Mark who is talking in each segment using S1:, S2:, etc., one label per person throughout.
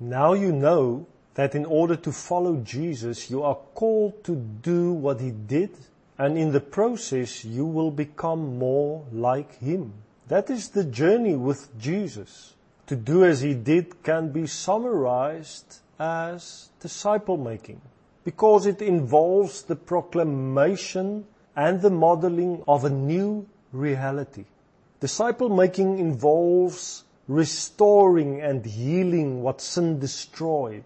S1: Now you know that in order to follow Jesus, you are called to do what he did, and in the process, you will become more like him. That is the journey with Jesus. To do as he did can be summarized as disciple making because it involves the proclamation and the modeling of a new reality. Disciple making involves restoring and healing what sin destroyed.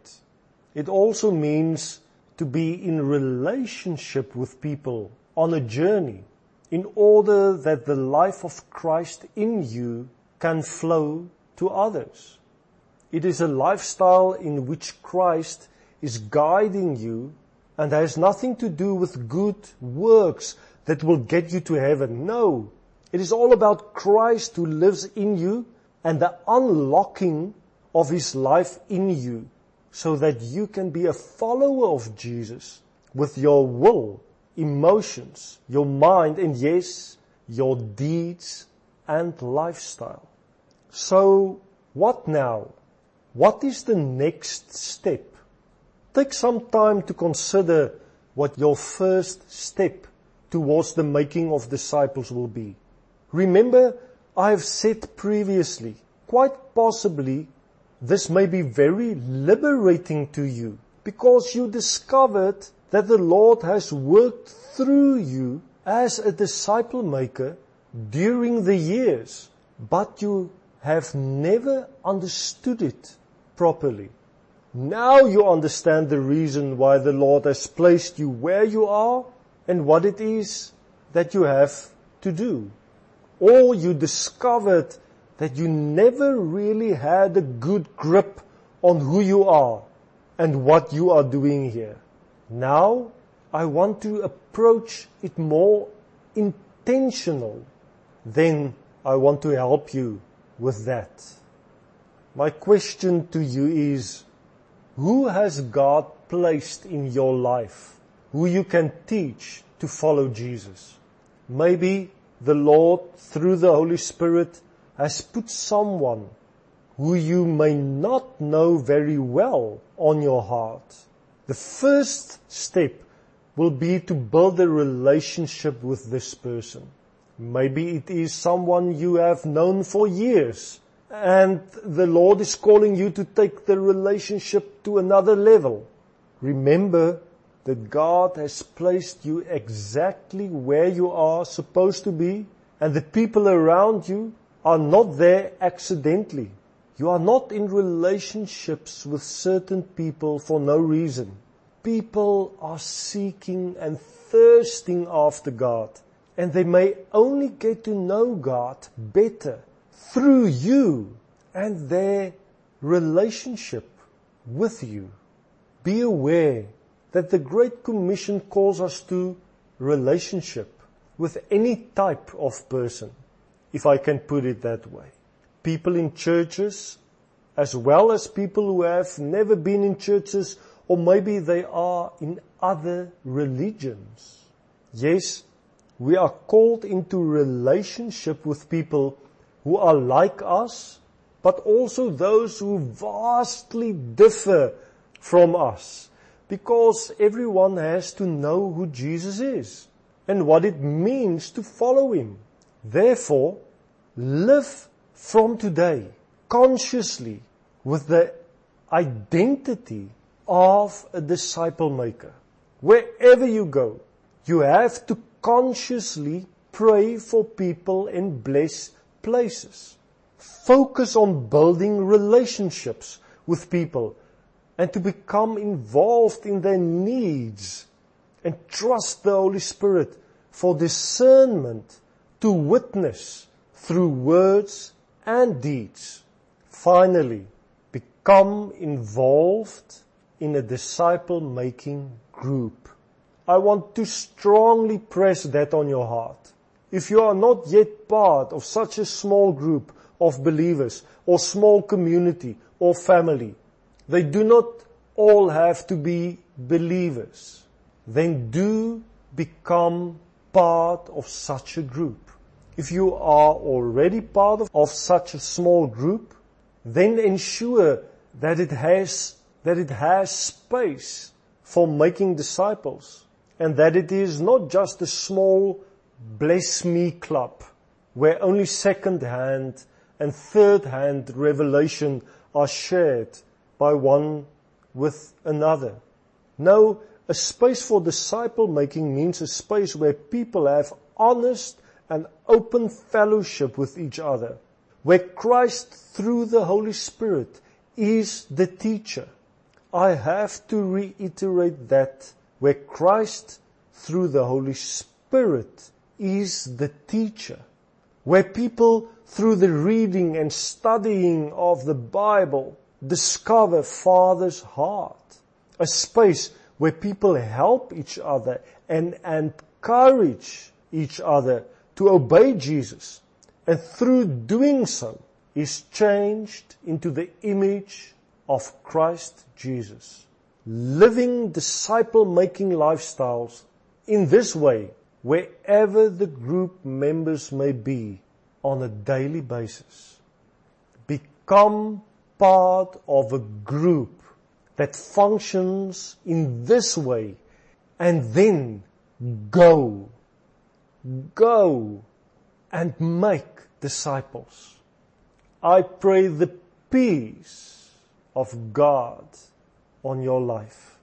S1: It also means to be in relationship with people on a journey in order that the life of Christ in you can flow to others. It is a lifestyle in which Christ is guiding you and has nothing to do with good works that will get you to heaven. No. It is all about Christ who lives in you and the unlocking of His life in you so that you can be a follower of Jesus with your will, emotions, your mind, and yes, your deeds and lifestyle. So, what now? What is the next step? Take some time to consider what your first step towards the making of disciples will be. Remember, I have said previously, quite possibly this may be very liberating to you because you discovered that the Lord has worked through you as a disciple maker during the years, but you have never understood it properly. Now you understand the reason why the Lord has placed you where you are and what it is that you have to do. Or you discovered that you never really had a good grip on who you are and what you are doing here. Now, I want to approach it more intentional. Then I want to help you with that. My question to you is, who has God placed in your life who you can teach to follow Jesus? Maybe the Lord, through the Holy Spirit, has put someone who you may not know very well on your heart. The first step will be to build a relationship with this person. Maybe it is someone you have known for years and the Lord is calling you to take the relationship to another level. Remember that God has placed you exactly where you are supposed to be and the people around you are not there accidentally. You are not in relationships with certain people for no reason. People are seeking and thirsting after God, and they may only get to know God better through you and their relationship with you. Be aware that the Great Commission calls us to relationship with any type of person if I can put it that way. People in churches, as well as people who have never been in churches, or maybe they are in other religions. Yes, we are called into relationship with people who are like us, but also those who vastly differ from us. Because everyone has to know who Jesus is and what it means to follow Him. Therefore, live from today consciously with the identity of a disciple maker. Wherever you go, you have to consciously pray for people and bless places. Focus on building relationships with people and to become involved in their needs and trust the Holy Spirit for discernment to witness through words and deeds. Finally, become involved in a disciple making group. I want to strongly press that on your heart. If you are not yet part of such a small group of believers or small community or family, they do not all have to be believers. Then do become part of such a group. If you are already part of, of such a small group, then ensure that it has, that it has space for making disciples and that it is not just a small bless me club where only second hand and third hand revelation are shared by one with another. No, a space for disciple making means a space where people have honest and open fellowship with each other, where Christ through the Holy Spirit is the teacher. I have to reiterate that where Christ through the Holy Spirit is the teacher, where people through the reading and studying of the Bible discover Father's heart, a space where people help each other and encourage each other to obey Jesus. And through doing so is changed into the image of Christ Jesus. Living disciple making lifestyles in this way, wherever the group members may be on a daily basis. Become part of a group that functions in this way and then go, go and make disciples. I pray the peace of God on your life.